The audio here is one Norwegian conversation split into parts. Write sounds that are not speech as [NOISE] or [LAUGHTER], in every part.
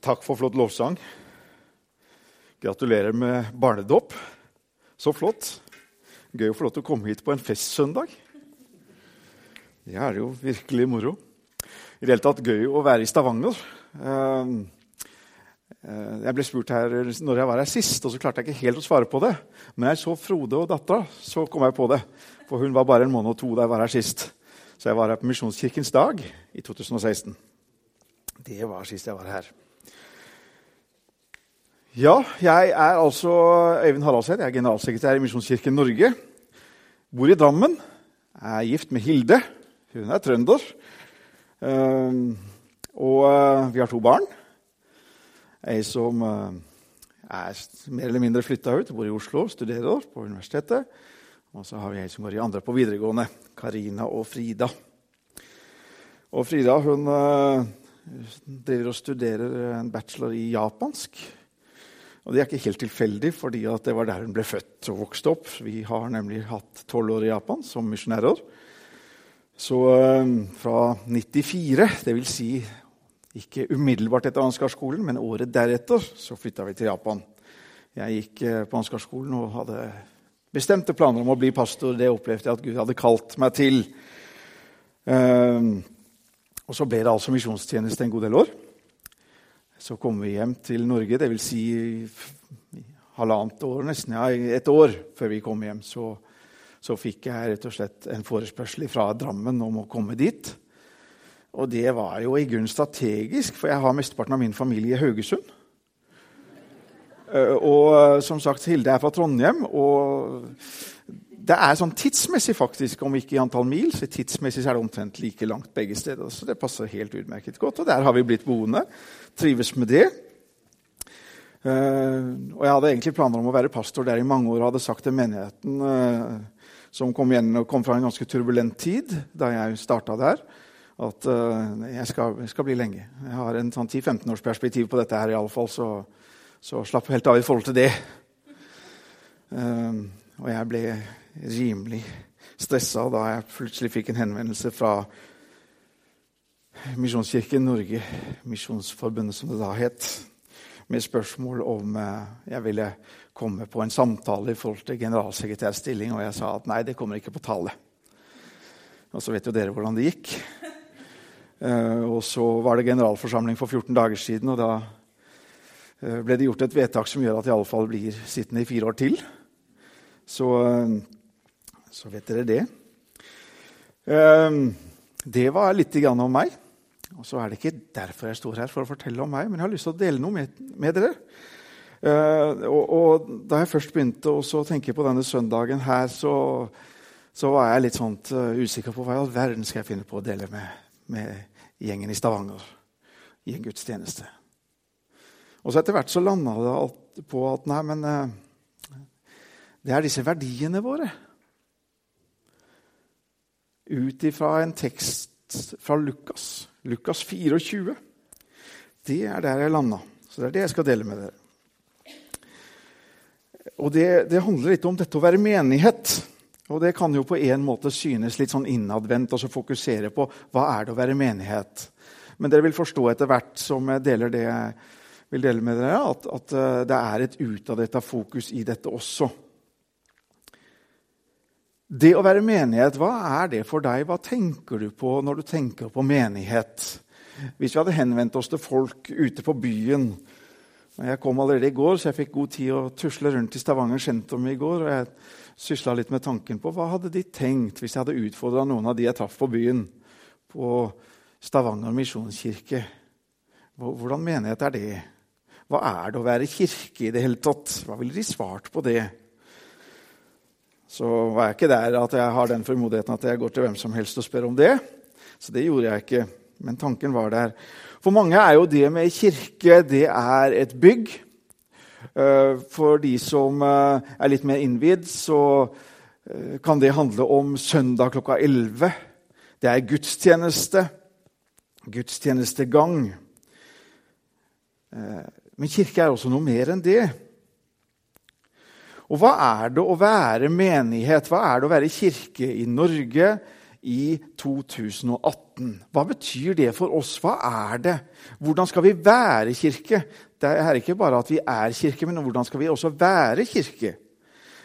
Takk for flott lovsang. Gratulerer med barnedåp. Så flott. Gøy å få lov til å komme hit på en festsøndag. Det er jo virkelig moro. I det hele tatt gøy å være i Stavanger. Ehm, eh, jeg ble spurt her når jeg var her sist, og så klarte jeg ikke helt å svare på det. Men jeg så Frode og dattera, så kom jeg på det. For hun var bare en måned og to da jeg var her sist. Så jeg var her på Misjonskirkens dag i 2016. Det var sist jeg var her. Ja, jeg er altså Øyvind Haraldshed. Jeg er generalsekretær i Misjonskirken Norge. Bor i Drammen. Er gift med Hilde. Hun er trønder. Ehm, og eh, vi har to barn. Ei som eh, er mer eller mindre flytta ut, bor i Oslo, studerer på universitetet. Og så har vi ei som går i andre på videregående. Karina og Frida. Og Frida hun uh, driver og studerer en bachelor i japansk. Og Det er ikke helt tilfeldig, fordi det var der hun ble født og vokste opp. Vi har nemlig hatt tolv år i Japan som misjonærer. Så uh, fra 94, dvs. Si ikke umiddelbart etter Ansgarskolen, men året deretter, så flytta vi til Japan. Jeg gikk uh, på Ansgarskolen og hadde bestemte planer om å bli pastor. Det opplevde jeg at Gud hadde kalt meg til. Uh, og så ble det altså misjonstjeneste en god del år. Så kom vi hjem til Norge, dvs. Si halvannet år, nesten ja, et år før vi kom hjem. Så, så, fikk jeg rett og slett en forespørsel fra Drammen om å komme dit. Og det var jo i grunn strategisk, for jeg har mesteparten av min familie i Haugesund. Eh, og som sagt, Hilde er fra Trondheim. og det er sånn tidsmessig, faktisk, om ikke i antall mil, så tidsmessig er det omtrent like langt begge steder. Så det passer helt utmerket godt. Og der har vi blitt boende. Trives med det. Uh, og jeg hadde egentlig planer om å være pastor der i mange år og hadde sagt til menigheten, uh, som kom, igjen, kom, fra en ganske turbulent tid da jeg starta der, at uh, jeg, skal, jeg, skal, bli lenge. Jeg har en sånn 10-15 års perspektiv på dette her, iallfall, så, så slapp helt av i forhold til det. og jeg ble rimelig stressa da jeg plutselig fikk en henvendelse fra Misjonskirken Norge, Misjonsforbundet som det da het, med spørsmål om eh, jeg ville komme på en samtale i forhold til generalsekretærstilling. Og jeg sa at nei, det kommer ikke på tale. Og så vet jo dere hvordan det gikk. Eh, og så var det generalforsamling for 14 dager siden, og da eh, ble det gjort et vedtak som gjør at jeg iallfall blir sittende i fire år til. Så så vet dere det. Det var litt om meg. Og så er det ikke derfor jeg står her for å fortelle om meg, men jeg har lyst til å dele noe med, med dere. Uh, og, og, da jeg først begynte å tenke på denne søndagen her, så, så var jeg litt sånn uh, usikker på hva i all verden skal jeg finne på å dele med, med gjengen i Stavanger i en gudstjeneste. Og så etter hvert så landa det på at nei, men uh, det er disse verdiene våre ut ifra en tekst fra Lukas. Lukas 24. Det er der jeg landa. Så det er det jeg skal dele med dere. Og det, det handler litt om dette å være menighet. Og det kan jo på en måte synes litt sånn innadvendt og så fokusere på hva er det å være menighet. Men dere vil forstå etter hvert som jeg deler det jeg vil dele med dere, at, at eh, det er et utadrettet fokus i dette også. Det å være menighet, hva er det for deg? Hva tenker du på når du tenker på menighet? Hvis vi hadde henvendt oss til folk ute på byen Jeg kom allerede i går, så jeg fikk god tid å tusle rundt i Stavanger sentrum i går. og Jeg sysla litt med tanken på hva hadde de tenkt hvis jeg hadde utfordra noen av de jeg traff på byen, på Stavanger misjonskirke. Hvordan menighet er det? Hva er det å være kirke i det hele tatt? Hva ville de svart på det? Så var jeg ikke der at jeg har den formodigheten at jeg går til hvem som helst og spør om det. Så det gjorde jeg ikke. Men tanken var der. For mange er jo det med kirke det er et bygg. Eh, for de som eh, er litt mer innvidd, så eh, kan det handle om søndag klokka 11. Det er gudstjeneste. Gudstjenestegang. Men kirke er også noe mer enn det. Og hva er det å være menighet? Hva er det å være kirke i Norge, i 2018. Hva betyr det for oss? Hva er det? Hvordan skal vi være kirke? Det er ikke bare at vi er kirke, men hvordan skal vi også være kirke?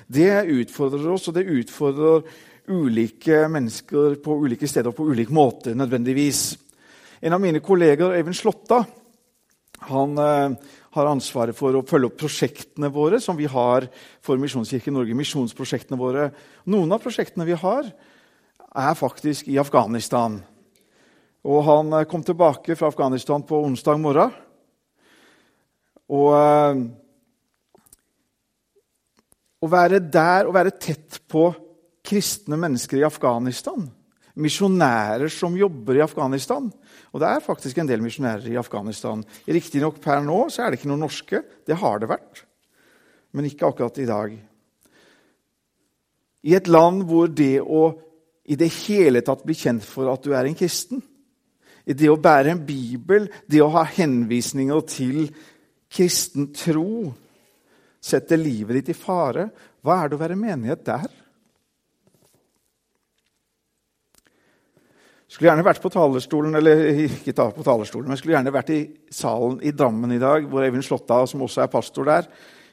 Det utfordrer oss, og det utfordrer ulike mennesker på ulike steder på ulik måte. nødvendigvis. En av mine kolleger, Øyvind Slåtta, han eh, har ansvaret for å følge opp prosjektene våre som vi har for Misjonskirken Norge. misjonsprosjektene våre. Noen av prosjektene vi har, er faktisk i Afghanistan. Og han eh, kom tilbake fra Afghanistan på onsdag morgen. Og eh, å være der og være tett på kristne mennesker i Afghanistan, misjonærer som jobber i Afghanistan Og det er faktisk en del misjonærer i Afghanistan. Riktignok per nå så er det ikke noen norske. Det har det vært, men ikke akkurat i dag. I et land hvor det å i det hele tatt bli kjent for at du er en kristen, det å bære en bibel, det å ha henvisninger til kristen tro, setter livet ditt i fare. Hva er det å være menighet der? Skulle gjerne vært på talerstolen, eller ikke på talerstolen, men skulle gjerne vært i salen i Drammen i dag, hvor Eivind Slåtta, som også er pastor der,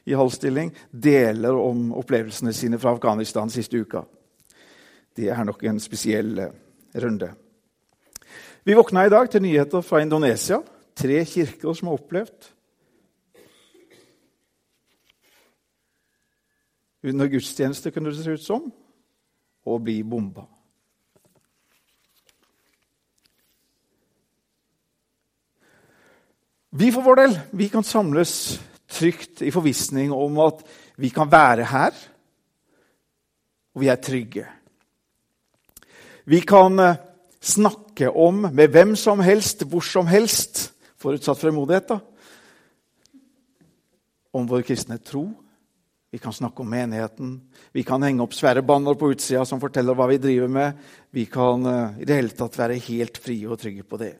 i halv stilling, deler om opplevelsene sine fra Afghanistan siste uka. Det er nok en spesiell eh, runde. Vi våkna i dag til nyheter fra Indonesia. Tre kirker som har opplevd under gudstjeneste, kunne det se ut som, å bli bomba. Vi for vår del vi kan samles trygt i forvissning om at vi kan være her, og vi er trygge. Vi kan eh, snakke om med hvem som helst, hvor som helst, forutsatt fremodighet, da, om vår kristne tro. Vi kan snakke om menigheten. Vi kan henge opp svære banner på utsida som forteller hva vi driver med. Vi kan uh, i det hele tatt være helt frie og trygge på det.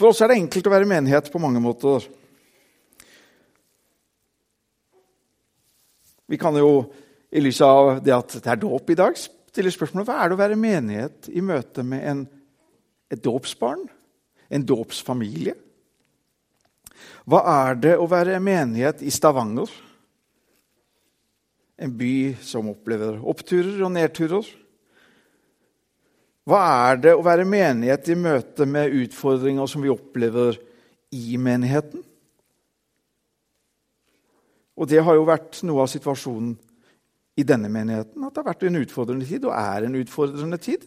For oss er det enkelt å være menighet på mange måter. Vi kan jo, i lys av det at det er dåp i dag, stille spørsmålet hva er det å være menighet i møte med en, et dåpsbarn? En dåpsfamilie? Hva er det å være menighet i Stavanger? En by som opplever oppturer og nedturer. Hva er det å være menighet i møte med utfordringer som vi opplever i menigheten? Og det har jo vært noe av situasjonen i denne menigheten. At det har vært en utfordrende tid, og er en utfordrende tid.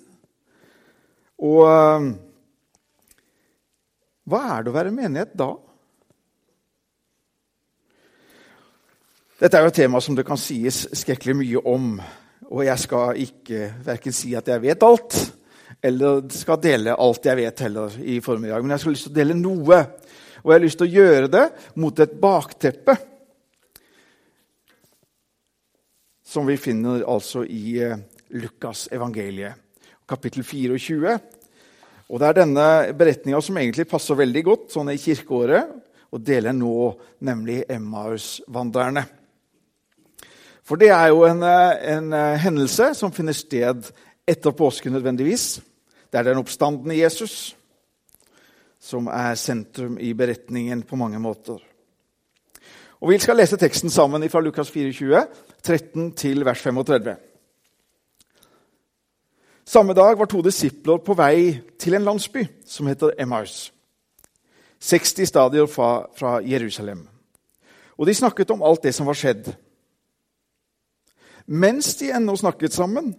Og eh, hva er det å være menighet da? Dette er jo et tema som det kan sies skrekkelig mye om. Og jeg skal ikke verken si at jeg vet alt, eller skal dele alt jeg vet heller i formiddag. Men jeg skal lyst til å dele noe. Og jeg har lyst til å gjøre det mot et bakteppe som vi finner altså i eh, Lukas evangeliet, kapittel 24. Og Det er denne beretninga som egentlig passer veldig godt sånn i kirkeåret, og deler nå nemlig Emmaus-vandrerne. For det er jo en, eh, en, eh, hendelse som finner sted etter påske nødvendigvis. Det er den oppstandende Jesus som er sentrum i beretningen på mange måter. Og Vi skal lese teksten sammen fra Lukas 24, 13 til vers 35. Samme dag var to disipler på vei til en landsby som heter Emmaus. 60 stadier fra, fra Jerusalem. Og de snakket om alt det som var skjedd. Mens de ennå snakket sammen,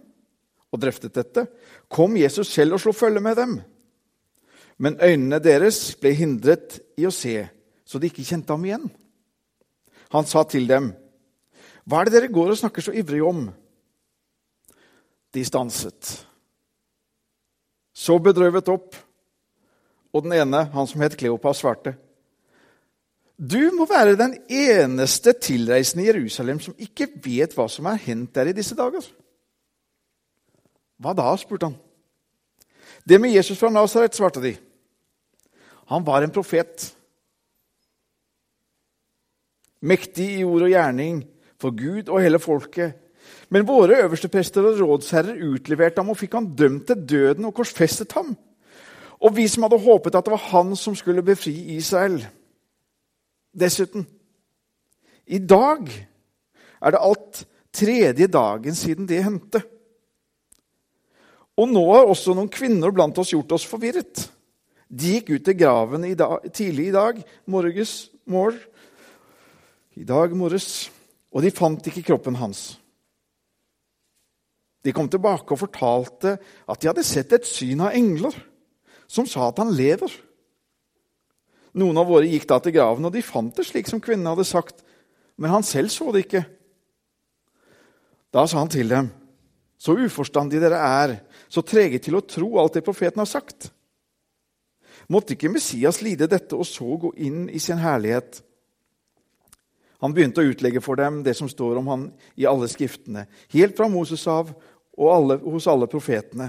og drøftet dette, kom Jesus selv og slo følge med dem. Men øynene deres ble hindret i å se, så de ikke kjente ham igjen. Han sa til dem, 'Hva er det dere går og snakker så ivrig om?' De stanset. Så bedrøvet opp, og den ene, han som het Kleopas, svarte, 'Du må være den eneste tilreisende i Jerusalem som ikke vet hva som er hendt der i disse dager.' Hva da? spurte han. Det med Jesus fra Nasaret, svarte de. Han var en profet. Mektig i ord og gjerning for Gud og hele folket. Men våre øverste prester og rådsherrer utleverte ham og fikk han dømt til døden og korsfestet ham. Og vi som hadde håpet at det var han som skulle befri Israel. Dessuten, i dag er det alt tredje dagen siden det hendte. Og nå har også noen kvinner blant oss gjort oss forvirret. De gikk ut til graven i dag, tidlig i dag morges, mor, i dag morges, og de fant ikke kroppen hans. De kom tilbake og fortalte at de hadde sett et syn av engler som sa at han lever. Noen av våre gikk da til graven, og de fant det slik som kvinnen hadde sagt, men han selv så det ikke. Da sa han til dem, så uforstandige dere er, så trege til å tro alt det profeten har sagt. Måtte ikke Messias lide dette og så gå inn i sin herlighet? Han begynte å utlegge for dem det som står om han i alle skriftene, helt fra Moses av og alle, hos alle profetene.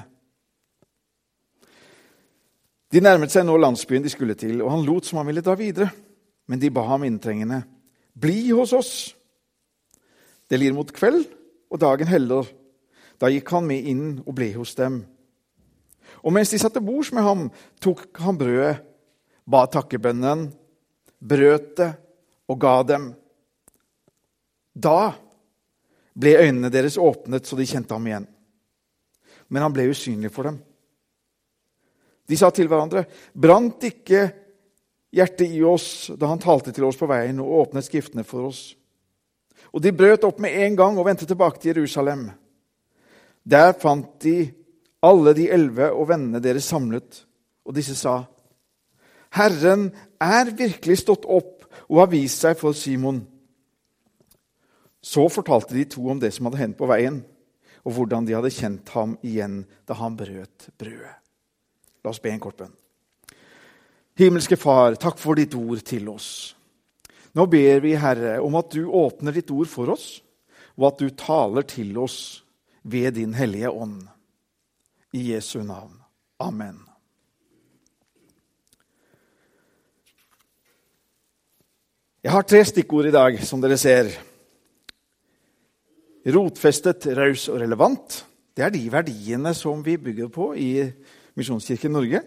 De nærmet seg nå landsbyen de skulle til, og han lot som han ville dra videre. Men de ba ham inntrengende, 'Bli hos oss.' Det lir mot kveld, og dagen heller. Da gikk han med inn og ble hos dem. Og mens de satt til bords med ham, tok han brødet, ba takkebønnen, brøt det og ga dem. Da ble øynene deres åpnet så de kjente ham igjen. Men han ble usynlig for dem. De sa til hverandre, 'Brant ikke hjertet i oss da han talte til oss på veien og åpnet Skriftene for oss?' Og de brøt opp med en gang og vendte tilbake til Jerusalem. Der fant de alle de elleve og vennene deres samlet, og disse sa, 'Herren er virkelig stått opp og har vist seg for Simon.' Så fortalte de to om det som hadde hendt på veien, og hvordan de hadde kjent ham igjen da han brøt brødet. La oss be en kort bønn. Himmelske Far, takk for ditt ord til oss. Nå ber vi, Herre, om at du åpner ditt ord for oss, og at du taler til oss ved din Hellige Ånd. I Jesu navn. Amen. Jeg har tre stikkord i dag, som dere ser. Rotfestet, raus og relevant. Det er de verdiene som vi bygger på i Misjonskirken Norge.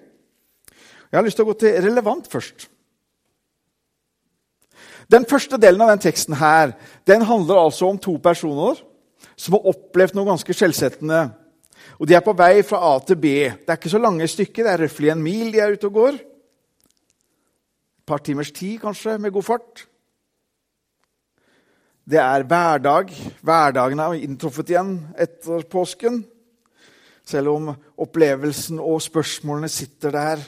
Jeg har lyst til å gå til relevant først. Den første delen av den teksten her, den handler altså om to personer som har opplevd noe ganske skjellsettende. Og De er på vei fra A til B. Det er ikke så lange stykker, det er røftlig en mil de er ute og går. Et par timers tid, kanskje, med god fart. Det er hverdag. Hverdagen er inntruffet igjen etter påsken. Selv om opplevelsen og spørsmålene sitter der.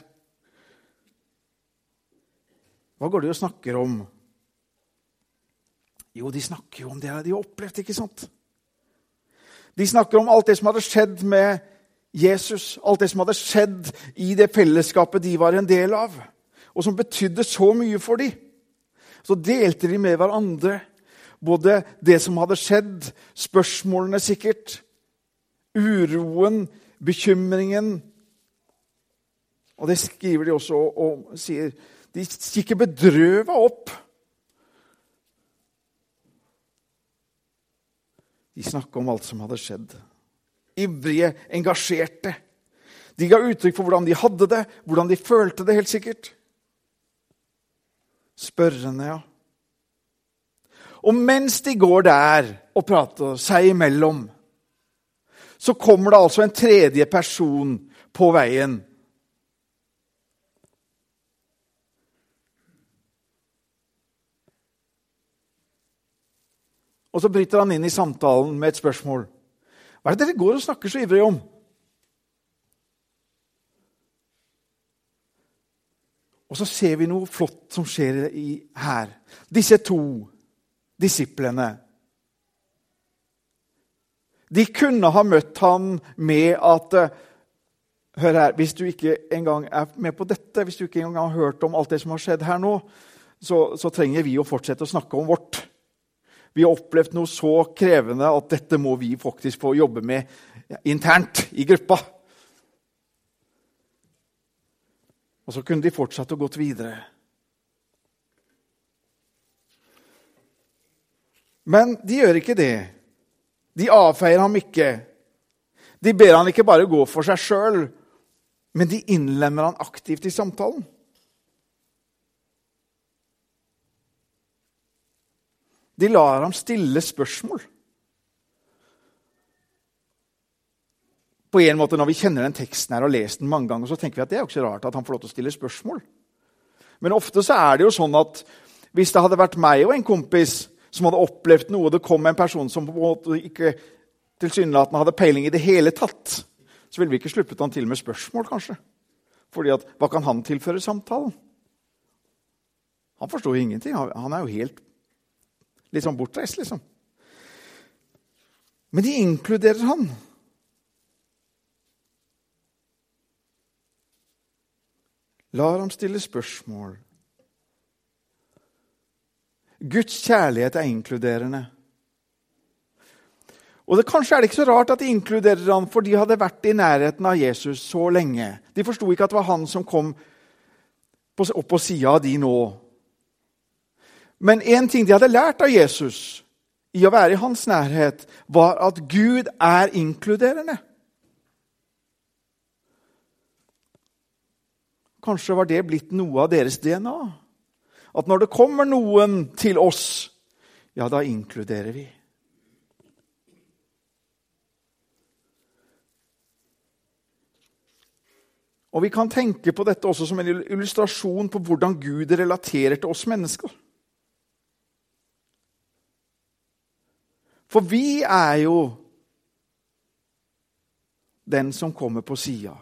Hva går de og snakker om? Jo, de snakker jo om det de har opplevd, ikke sant? De snakker om alt det som hadde skjedd med Jesus, alt det som hadde skjedd i det fellesskapet de var en del av, og som betydde så mye for dem. Så delte de med hverandre både det som hadde skjedd, spørsmålene sikkert, uroen, bekymringen. Og det skriver de også og, sier. De kikker bedrøva opp. De snakka om alt som hadde skjedd. Ivrige, engasjerte. De ga uttrykk for hvordan de hadde det, hvordan de følte det, helt sikkert. Spørrende, ja. Og mens de går der og prater seg imellom, så kommer det altså en tredje person på veien. Og så bryter han inn i samtalen med et spørsmål. Hva er det dere går og snakker så ivrig om? Og så ser vi noe flott som skjer her. Disse to disiplene de kunne ha møtt ham med at eh, Hør her, Hvis du ikke engang er med på dette, hvis du ikke engang har hørt om alt det som har skjedd her nå, så, så trenger vi å fortsette å snakke om vårt. Vi har opplevd noe så krevende at dette må vi faktisk få jobbe med internt i gruppa. Og så kunne de fortsatt å gått videre. Men de gjør ikke det. De avfeier ham ikke. De ber han ikke bare gå for seg sjøl, men de innlemmer han aktivt i samtalen. De lar ham stille spørsmål. På en måte Når vi kjenner den teksten her og lest den mange ganger, så tenker vi at det er jo ikke så rart at han får lov til å stille spørsmål. Men ofte så er det jo sånn at hvis det hadde vært meg og en kompis som hadde opplevd noe, og det kom en person som på en måte ikke tilsynelatende hadde peiling i det hele tatt, så ville vi ikke sluppet han til med spørsmål, kanskje. Fordi at, Hva kan han tilføre samtalen? Han forstår jo ingenting. Han er jo helt litt sånn bortreist, liksom. Men de inkluderer han. Lar ham stille spørsmål. Guds kjærlighet er inkluderende. Og det, Kanskje er det ikke så rart at de inkluderer han, for de hadde vært i nærheten av Jesus så lenge. De forsto ikke at det var han som kom opp på sida av de nå. Men én ting de hadde lært av Jesus i å være i hans nærhet, var at Gud er inkluderende. Kanskje var det blitt noe av deres DNA? At når det kommer noen til oss, ja, da inkluderer vi. Og Vi kan tenke på dette også som en illustrasjon på hvordan Gud relaterer til oss mennesker. For vi er jo den som kommer på sida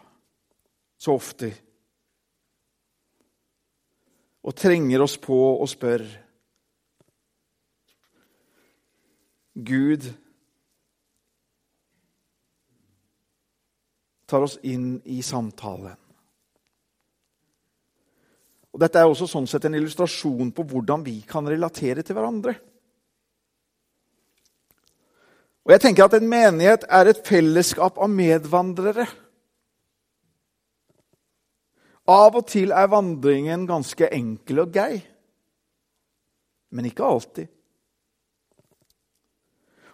så ofte og trenger oss på og spør. Gud tar oss inn i samtalen. Og Dette er også sånn sett en illustrasjon på hvordan vi kan relatere til hverandre. Og jeg tenker at En menighet er et fellesskap av medvandrere. Av og til er vandringen ganske enkel og grei, men ikke alltid.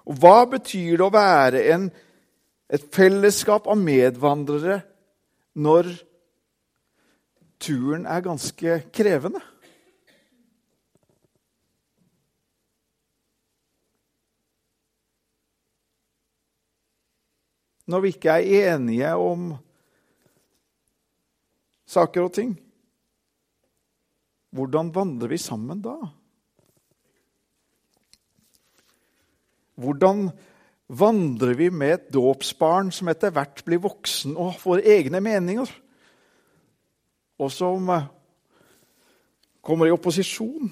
Og hva betyr det å være en, et fellesskap av medvandrere når turen er ganske krevende? Når vi ikke er enige om saker og ting. Hvordan vandrer vi sammen da? Hvordan vandrer vi med et dåpsbarn som etter hvert blir voksen og får egne meninger, og som kommer i opposisjon?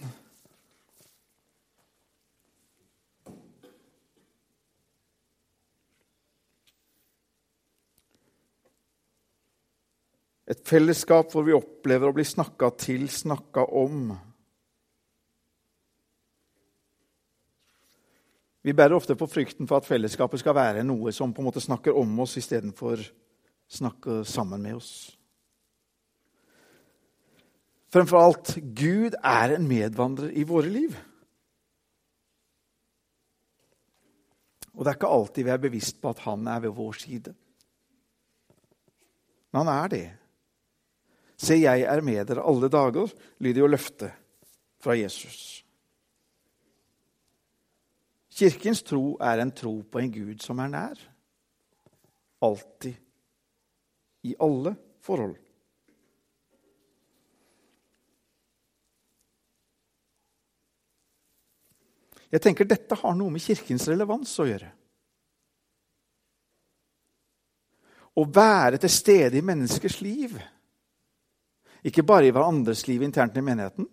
Et fellesskap hvor vi opplever å bli snakka til, snakka om. Vi bærer ofte på frykten for at fellesskapet skal være noe som på en måte snakker om oss istedenfor snakker sammen med oss. Fremfor alt Gud er en medvandrer i våre liv. Og det er ikke alltid vi er bevisst på at han er ved vår side. Men han er det. Se, jeg er med dere alle dager, lyder jo løftet fra Jesus. Kirkens tro er en tro på en Gud som er nær. Alltid. I alle forhold. Jeg tenker Dette har noe med Kirkens relevans å gjøre. Å være til stede i menneskers liv ikke bare i hverandres liv internt i menigheten,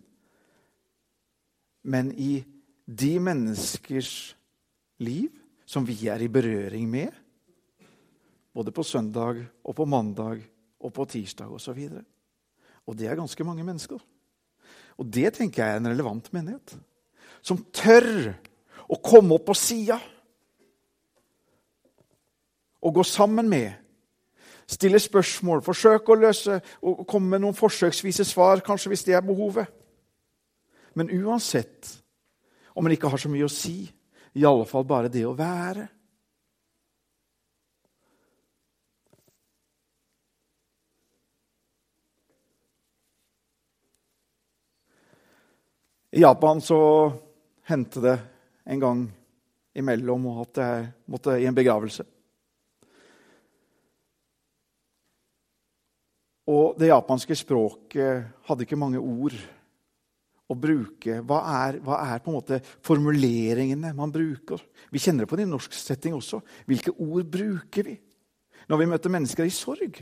men i de menneskers liv som vi er i berøring med. Både på søndag og på mandag og på tirsdag osv. Og, og det er ganske mange mennesker. Og det tenker jeg er en relevant menighet. Som tør å komme opp på sida og gå sammen med Stille spørsmål, forsøke å løse og komme med noen forsøksvise svar, kanskje hvis det er behovet. Men uansett om en ikke har så mye å si, i alle fall bare det å være. I Japan så hendte det en gang imellom at jeg måtte i en begravelse. Og det japanske språket hadde ikke mange ord å bruke. Hva er, hva er, på en måte formuleringene man bruker? Vi kjenner det på det i norsk setting også. Hvilke ord bruker vi når vi møter mennesker i sorg?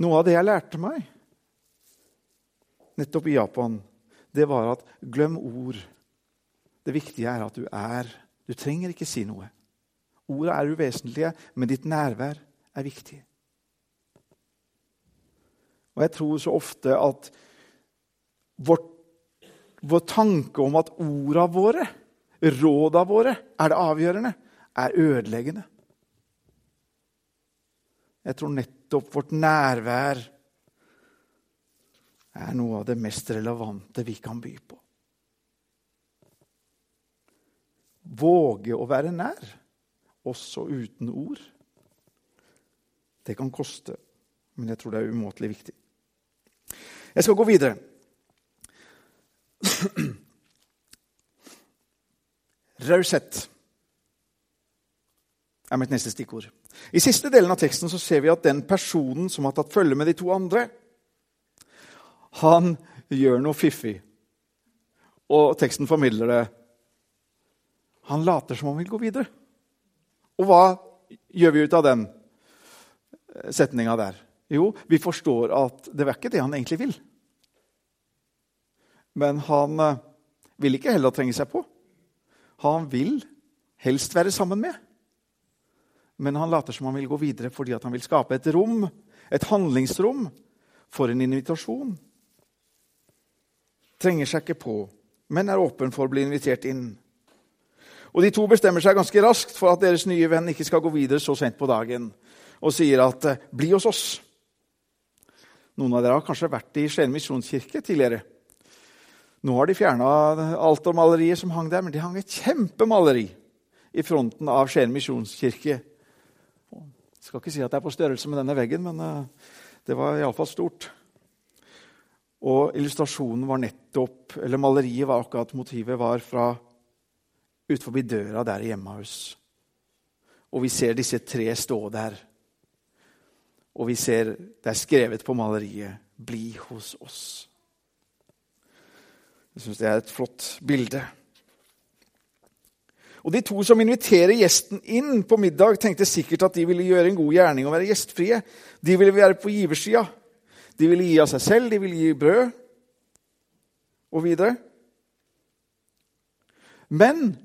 Noe av det jeg lærte meg nettopp i Japan, det var at glem ord. Det viktige er at du er. Du trenger ikke si noe. Ordene er uvesentlige, men ditt nærvær er viktig. Og jeg tror så ofte at vår, vår tanke om at orda våre, råda våre, er det avgjørende, er ødeleggende. Jeg tror nettopp vårt nærvær er noe av det mest relevante vi kan by på. Våge å være nær, også uten ord. Det kan koste, men jeg tror det er umåtelig viktig. Jeg skal gå videre. Raushet er mitt neste stikkord. I siste delen av teksten så ser vi at den personen som har tatt følge med de to andre, han gjør noe fiffig. Og teksten formidler det. Han later som han vil gå videre. Og hva gjør vi ut av den setninga der? Jo, vi forstår at det var ikke det han egentlig vil. Men han eh, vil ikke heller trenge seg på. Han vil helst være sammen med. Men han later som han vil gå videre fordi han vil skape et rom, et handlingsrom, for en invitasjon. Trenger seg ikke på, men er åpen for å bli invitert inn. Og De to bestemmer seg ganske raskt for at deres nye venn ikke skal gå videre så sent på dagen, og sier at eh, 'bli hos oss'. Noen av dere har kanskje vært i Skien misjonskirke tidligere. Nå har de fjerna altermaleriet som hang der, men de hang et kjempemaleri i fronten av Skien misjonskirke. Jeg skal ikke si at det er på størrelse med denne veggen, men eh, det var iallfall stort. Og illustrasjonen var nettopp, eller maleriet var akkurat motivet var fra utenfor døra der hjemme hos. Og vi ser disse tre stå der. Og vi ser det er skrevet på maleriet 'Bli hos oss'. Jeg syns det er et flott bilde. Og De to som inviterer gjesten inn på middag, tenkte sikkert at de ville gjøre en god gjerning og være gjestfrie. De ville være på giversida. De ville gi av seg selv, de ville gi brød og videre. Men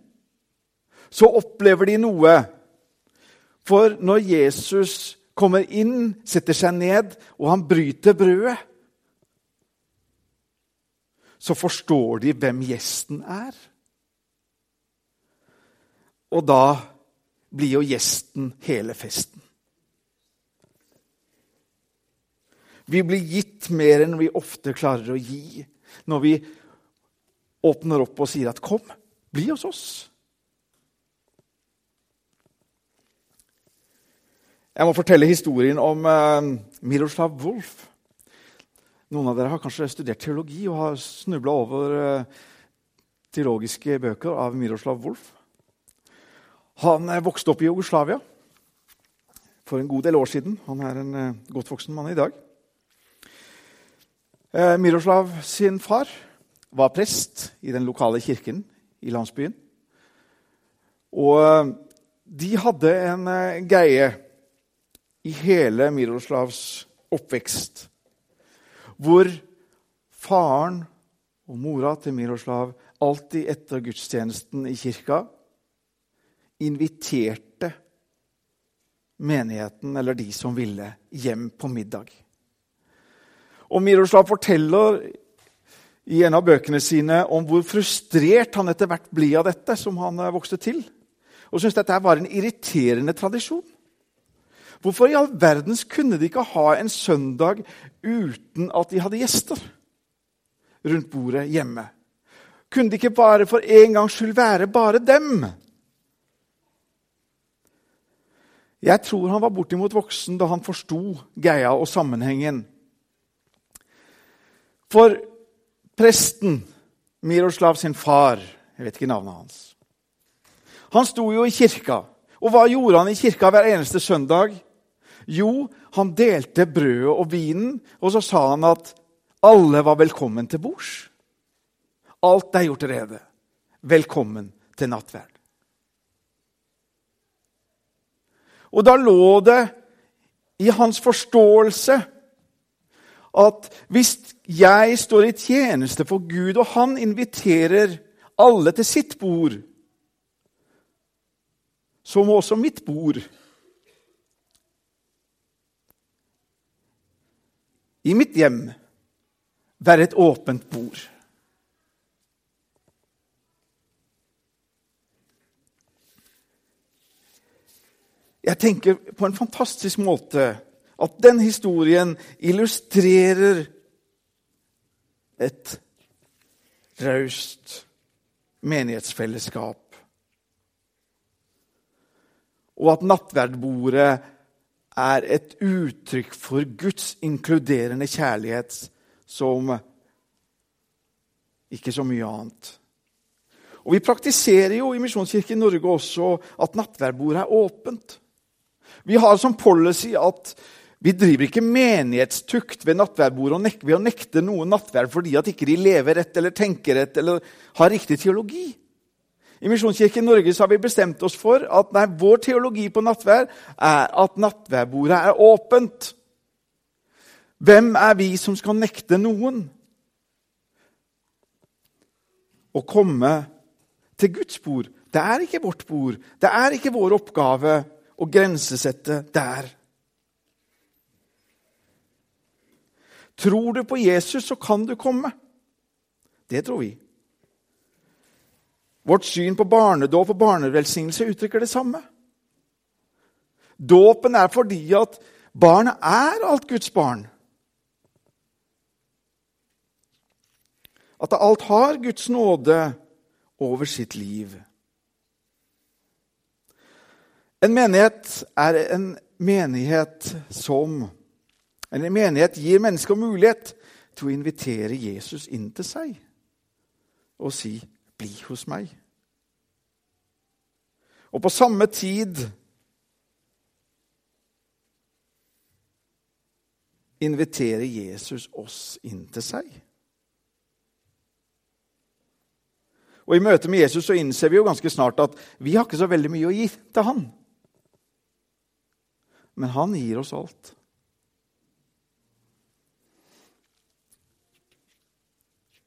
så opplever de noe. For når Jesus kommer inn, setter seg ned, og han bryter brødet så forstår de hvem gjesten er. Og da blir jo gjesten hele festen. Vi blir gitt mer enn vi ofte klarer å gi når vi åpner opp og sier at 'kom, bli hos oss'. Jeg må fortelle historien om eh, Miroslav Wolf. Noen av dere har kanskje studert teologi og har snubla over eh, teologiske bøker av Miroslav Wolf. Han uh, vokste opp i Jugoslavia for en god del år siden. Han er en uh, godt voksen mann i dag. Miroslav sin far var prest i den lokale kirken i landsbyen. Og de hadde en greie i hele Miroslavs oppvekst hvor faren og mora til Miroslav alltid etter gudstjenesten i kirka inviterte menigheten, eller de som ville, hjem på middag. Og Miroslav forteller i en av bøkene sine om hvor frustrert han etter hvert blir av dette, som han vokste til. Og syntes dette var en irriterende tradisjon. Hvorfor i all verdens kunne de ikke ha en søndag uten at de hadde gjester rundt bordet hjemme? Kunne de ikke bare for en gangs skyld være bare dem? Jeg tror han var bortimot voksen da han forsto Geia og sammenhengen. For presten, Miroslav sin far Jeg vet ikke navnet hans. Han sto jo i kirka. Og hva gjorde han i kirka hver eneste søndag? Jo, han delte brødet og vinen, og så sa han at alle var velkommen til bords. Alt er gjort rede. Velkommen til nattverd. Og da lå det i hans forståelse at hvis jeg står i tjeneste for Gud, og han inviterer alle til sitt bord, så må også mitt bord i mitt hjem være et åpent bord. Jeg tenker på en fantastisk måte at den historien illustrerer et raust menighetsfellesskap. Og at nattverdbordet er et uttrykk for Guds inkluderende kjærlighet som ikke så mye annet. Og Vi praktiserer jo i Misjonskirken Norge også at nattverdbordet er åpent. Vi har som policy at vi driver ikke menighetstukt ved nattverdbordet ved å nekte noen nattverd fordi at ikke de lever rett eller tenker rett eller har riktig teologi. I Misjonskirken Norge har vi bestemt oss for at nei, vår teologi på nattvær er at nattværbordet er åpent. Hvem er vi som skal nekte noen å komme til Guds bord? Det er ikke vårt bord. Det er ikke vår oppgave å grensesette der. Tror du på Jesus, så kan du komme. Det tror vi. Vårt syn på barnedåp og barnevelsignelse uttrykker det samme. Dåpen er fordi at barnet er alt Guds barn. At alt har Guds nåde over sitt liv. En menighet er en menighet som en menighet gir mennesker mulighet til å invitere Jesus inn til seg og si 'bli hos meg'. Og på samme tid inviterer Jesus oss inn til seg. Og I møte med Jesus så innser vi jo ganske snart at vi har ikke så veldig mye å gi til han. Men han gir oss alt.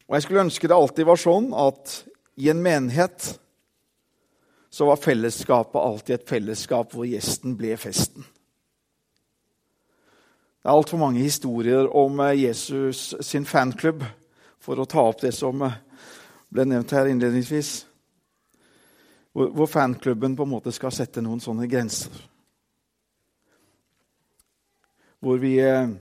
Og Jeg skulle ønske det alltid var sånn at i en menighet så var fellesskapet alltid et fellesskap hvor gjesten ble festen. Det er altfor mange historier om eh, Jesus sin fanklubb, for å ta opp det som eh, ble nevnt her innledningsvis. Hvor fanklubben på en måte skal sette noen sånne grenser. Hvor vi eh,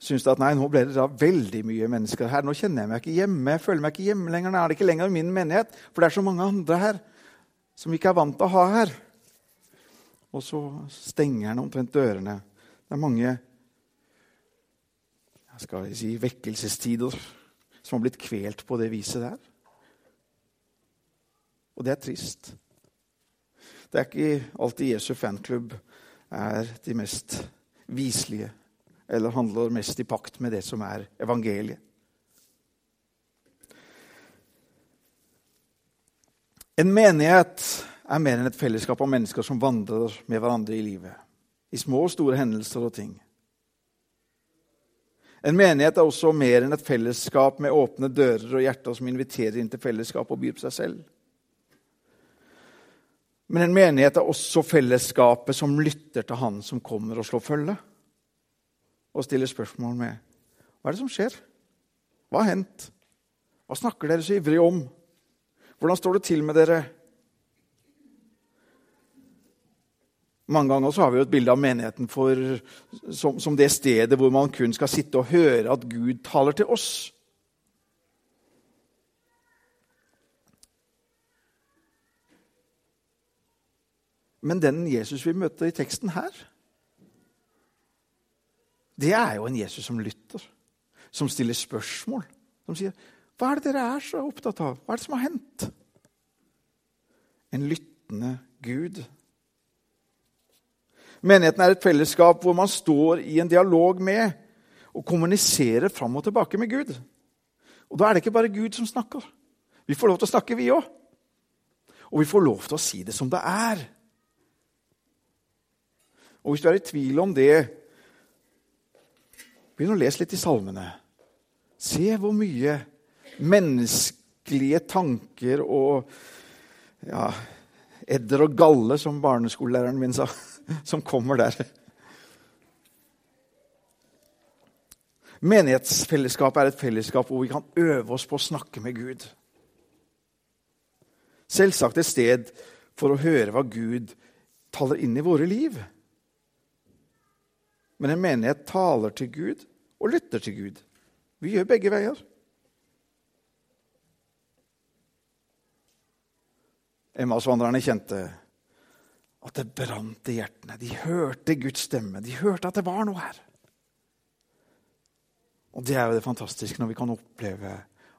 syns at nei, nå ble det da veldig mye mennesker her. Nå kjenner jeg meg ikke hjemme. Jeg føler meg ikke hjemme lenger. Nå er det ikke lenger min menighet, for det er så mange andre her som vi ikke er vant til å ha her. Og så stenger han omtrent dørene. Det er mange jeg skal si, vekkelsestider som har blitt kvelt på det viset der. Og det er trist. Det er ikke alltid Jesu fanklubb er de mest viselige eller handler mest i pakt med det som er evangeliet. En menighet er mer enn et fellesskap av mennesker som vandrer med hverandre i livet. I små og store hendelser og ting. En menighet er også mer enn et fellesskap med åpne dører og hjerter som inviterer inn til fellesskap og byr på seg selv. Men en menighet er også fellesskapet som lytter til Han som kommer og slår følge og stiller spørsmål med hva er det som skjer? Hva har hendt? Hva snakker dere så ivrig om? Hvordan står det til med dere? Mange ganger har vi jo et bilde av menigheten for, som, som, det stedet hvor man kun skal sitte og høre at Gud taler til oss. Men den Jesus vi møter i teksten her, det er jo en Jesus som lytter. som stiller spørsmål. Som sier, 'Hva er det dere er så opptatt av? Hva er det som har hendt?' En lyttende Gud. Menigheten er et fellesskap hvor man står i en dialog med og kommuniserer fram og tilbake med Gud. Og Da er det ikke bare Gud som snakker. Vi får lov til å snakke, vi òg. Og vi får lov til å si det som det er. Og hvis du er i tvil om det, begynn å lese litt i salmene. Se hvor mye menneskelige tanker og ja, edder og galle, som barneskolelæreren min sa, [LAUGHS] som kommer der. Menighetsfellesskapet er et fellesskap hvor vi kan øve oss på å snakke med Gud. Selvsagt et sted for å høre hva Gud taler inn i våre liv. Men en menighet taler til Gud og lytter til Gud. Vi gjør begge veier. Emmausvandrerne kjente at det brant i hjertene. De hørte Guds stemme. De hørte at det var noe her. Og Det er jo det fantastiske når vi kan oppleve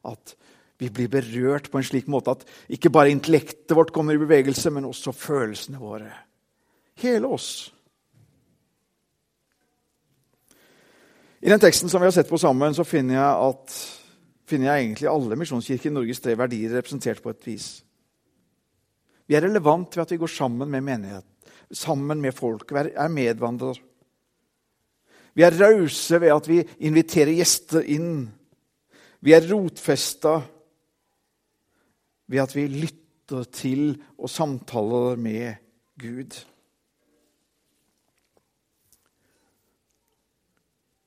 at vi blir berørt på en slik måte at ikke bare intellektet vårt kommer i bevegelse, men også følelsene våre. Hele oss. I den teksten som vi har sett på sammen, så finner jeg, at, finner jeg egentlig alle misjonskirker i Norges tre verdier representert på et vis. Vi er relevant ved at vi går sammen med menighet, sammen med folk, er medvandrere. Vi er rause ved at vi inviterer gjester inn. Vi er rotfesta ved at vi lytter til og samtaler med Gud.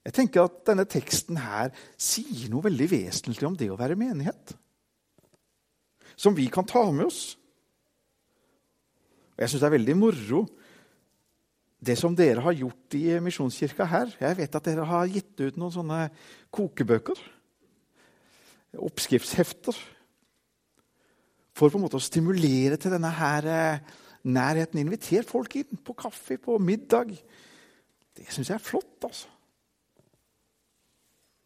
Jeg tenker at denne teksten her sier noe veldig vesentlig om det å være menighet. Som vi kan ta med oss. Og Jeg syns det er veldig moro det som dere har gjort i Misjonskirka her. Jeg vet at dere har gitt ut noen sånne kokebøker. Oppskriftshefter. For på en måte å stimulere til denne her eh, nærheten. Inviter folk inn på kaffe, på middag. Det syns jeg er flott, altså.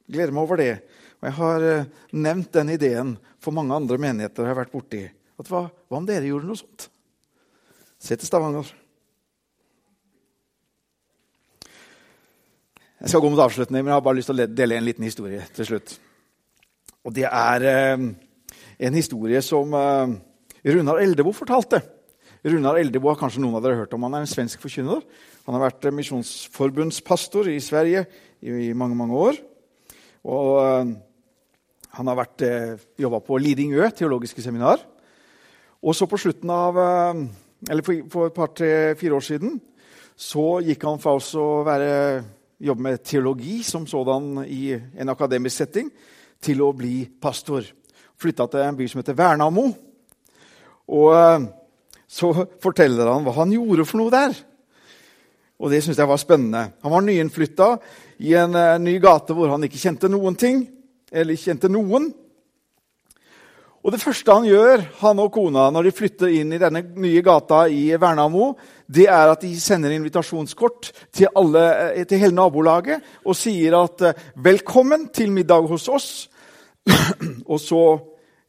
Gleder meg over det. Og jeg har eh, nevnt den ideen for mange andre menigheter jeg har vært borti. At hva, hva om dere gjorde noe sånt? Se til Stavanger. Jeg skal gå mot avslutning, men jeg har bare lyst til å dele en liten historie til slutt. Og Det er eh, en historie som eh, Runar Eldebo fortalte. Runar Eldebo har kanskje noen av dere hørt om. Han er en svensk forkynner. Han har vært misjonsforbundspastor i Sverige i, mange mange år. Og eh, han har vært, eh, jobba på Lidingø teologiske seminar. Og så på slutten av eh, eller for, et par-fire år siden så gikk han fra å være, jobbe med teologi som sådan i en akademisk setting, til å bli pastor. Flytta til en by som heter Vernamo. Og så forteller han hva han gjorde for noe der. Og det syns jeg var spennende. Han var nyinnflytta i en uh, ny gate hvor han ikke kjente noen ting. Eller ikke kjente noen. Og Det første han gjør, han og kona, når de flytter inn i denne nye gata i Vernamo, det er at de sender invitasjonskort til, alle, eh, til hele nabolaget og sier at eh, 'velkommen til middag hos oss'. [CLEARS THROAT] og så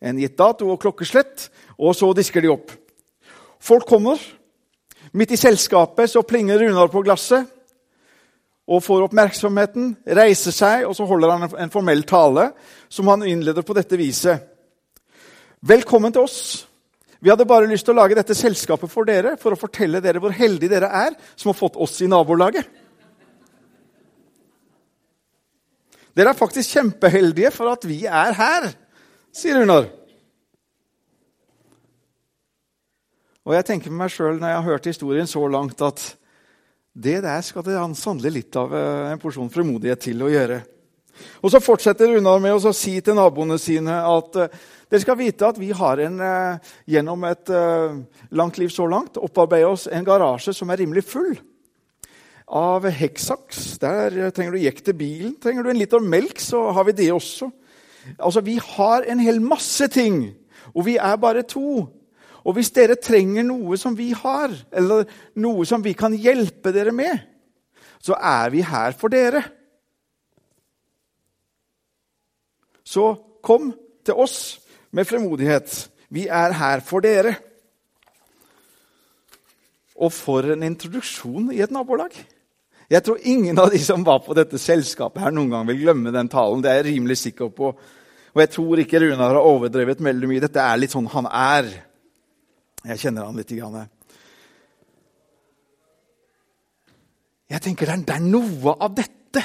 en gitt dato og klokkeslett, og så disker de opp. Folk kommer. Midt i selskapet så plinger Runar på glasset og får oppmerksomheten, reiser seg, og så holder han en formell tale som han innleder på dette viset. Velkommen til oss. Vi hadde bare lyst til å lage dette selskapet for dere for å fortelle dere hvor heldige dere er som har fått oss i nabolaget. Dere er faktisk kjempeheldige for at vi er her, sier Runar. Og jeg tenker med meg sjøl når jeg har hørt historien så langt, at det der skal det sannelig litt av eh, en porsjon fremodighet til å gjøre. Og Så fortsetter Runar med å si til naboene sine at uh, dere skal vite at vi har en, uh, gjennom et langt liv så langt opparbeidet oss en garasje som er rimelig full av hekksaks. Der trenger du jekk til bilen. Trenger du en liter melk, så har vi det også. Altså, Vi har en hel masse ting, og vi er bare to. Og hvis dere trenger noe som vi har, eller noe som vi kan hjelpe dere med, så er vi her for dere. Så kom til oss med fremodighet. Vi er her for dere. Og for en introduksjon i et nabolag. Jeg tror ingen av de som var på dette selskapet, her noen gang vil glemme den talen. Det er jeg rimelig sikker på. Og jeg tror ikke Runar har overdrevet veldig mye. Dette er litt sånn han er. Jeg kjenner han litt. Grann. Jeg tenker det er noe av dette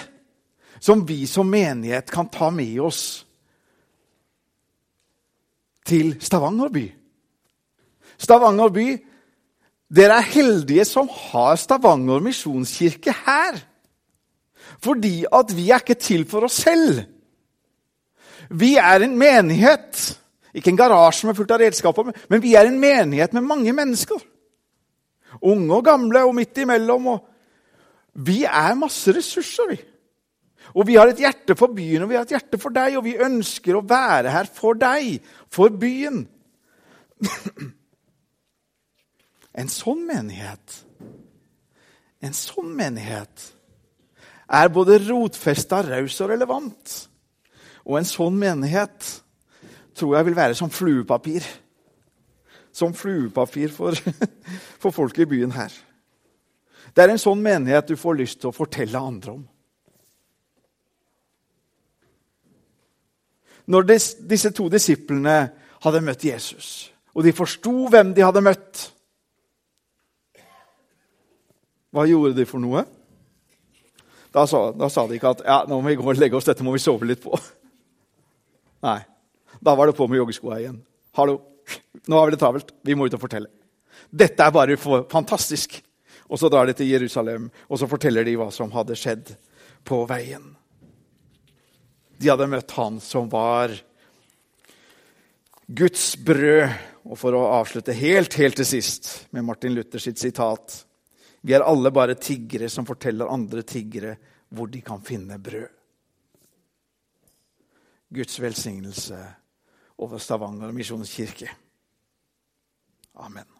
som vi som menighet kan ta med oss til Stavanger by. Stavanger by, dere er heldige som har Stavanger misjonskirke her. Fordi at vi er ikke til for oss selv. Vi er en menighet. Ikke en garasje med fullt av redskaper, men vi er en menighet med mange mennesker. Unge og gamle og midt imellom. Og vi er masse ressurser, vi. Og vi har et hjerte for byen og vi har et hjerte for deg, og vi ønsker å være her for deg, for byen. [CLEARS THROAT] En sånn menighet, en sånn menighet er både rotfesta, raus og relevant. Og en sånn menighet tror jeg vil være som fluepapir. Som fluepapir for, [LAUGHS] for folk i byen her. Det er en sånn menighet du får lyst til å fortelle andre om. Når disse to disiplene hadde møtt Jesus, og de forsto hvem de hadde møtt Hva gjorde de for noe? Da sa, da sa de ikke at ja, nå må vi gå og legge oss, dette må vi sove litt på. [LAUGHS] Nei. Da var det på med joggeskoa igjen. Hallo, nå har vi det travelt. Vi må ut og fortelle. Dette er bare for fantastisk. Og så drar de til Jerusalem, og så forteller de hva som hadde skjedd på veien. De hadde møtt han som var Guds brød. Og for å avslutte helt, helt til sist med Martin Luther sitt sitat Vi er alle bare tiggere som forteller andre tiggere hvor de kan finne brød. Guds velsignelse over Stavanger misjonskirke. Amen.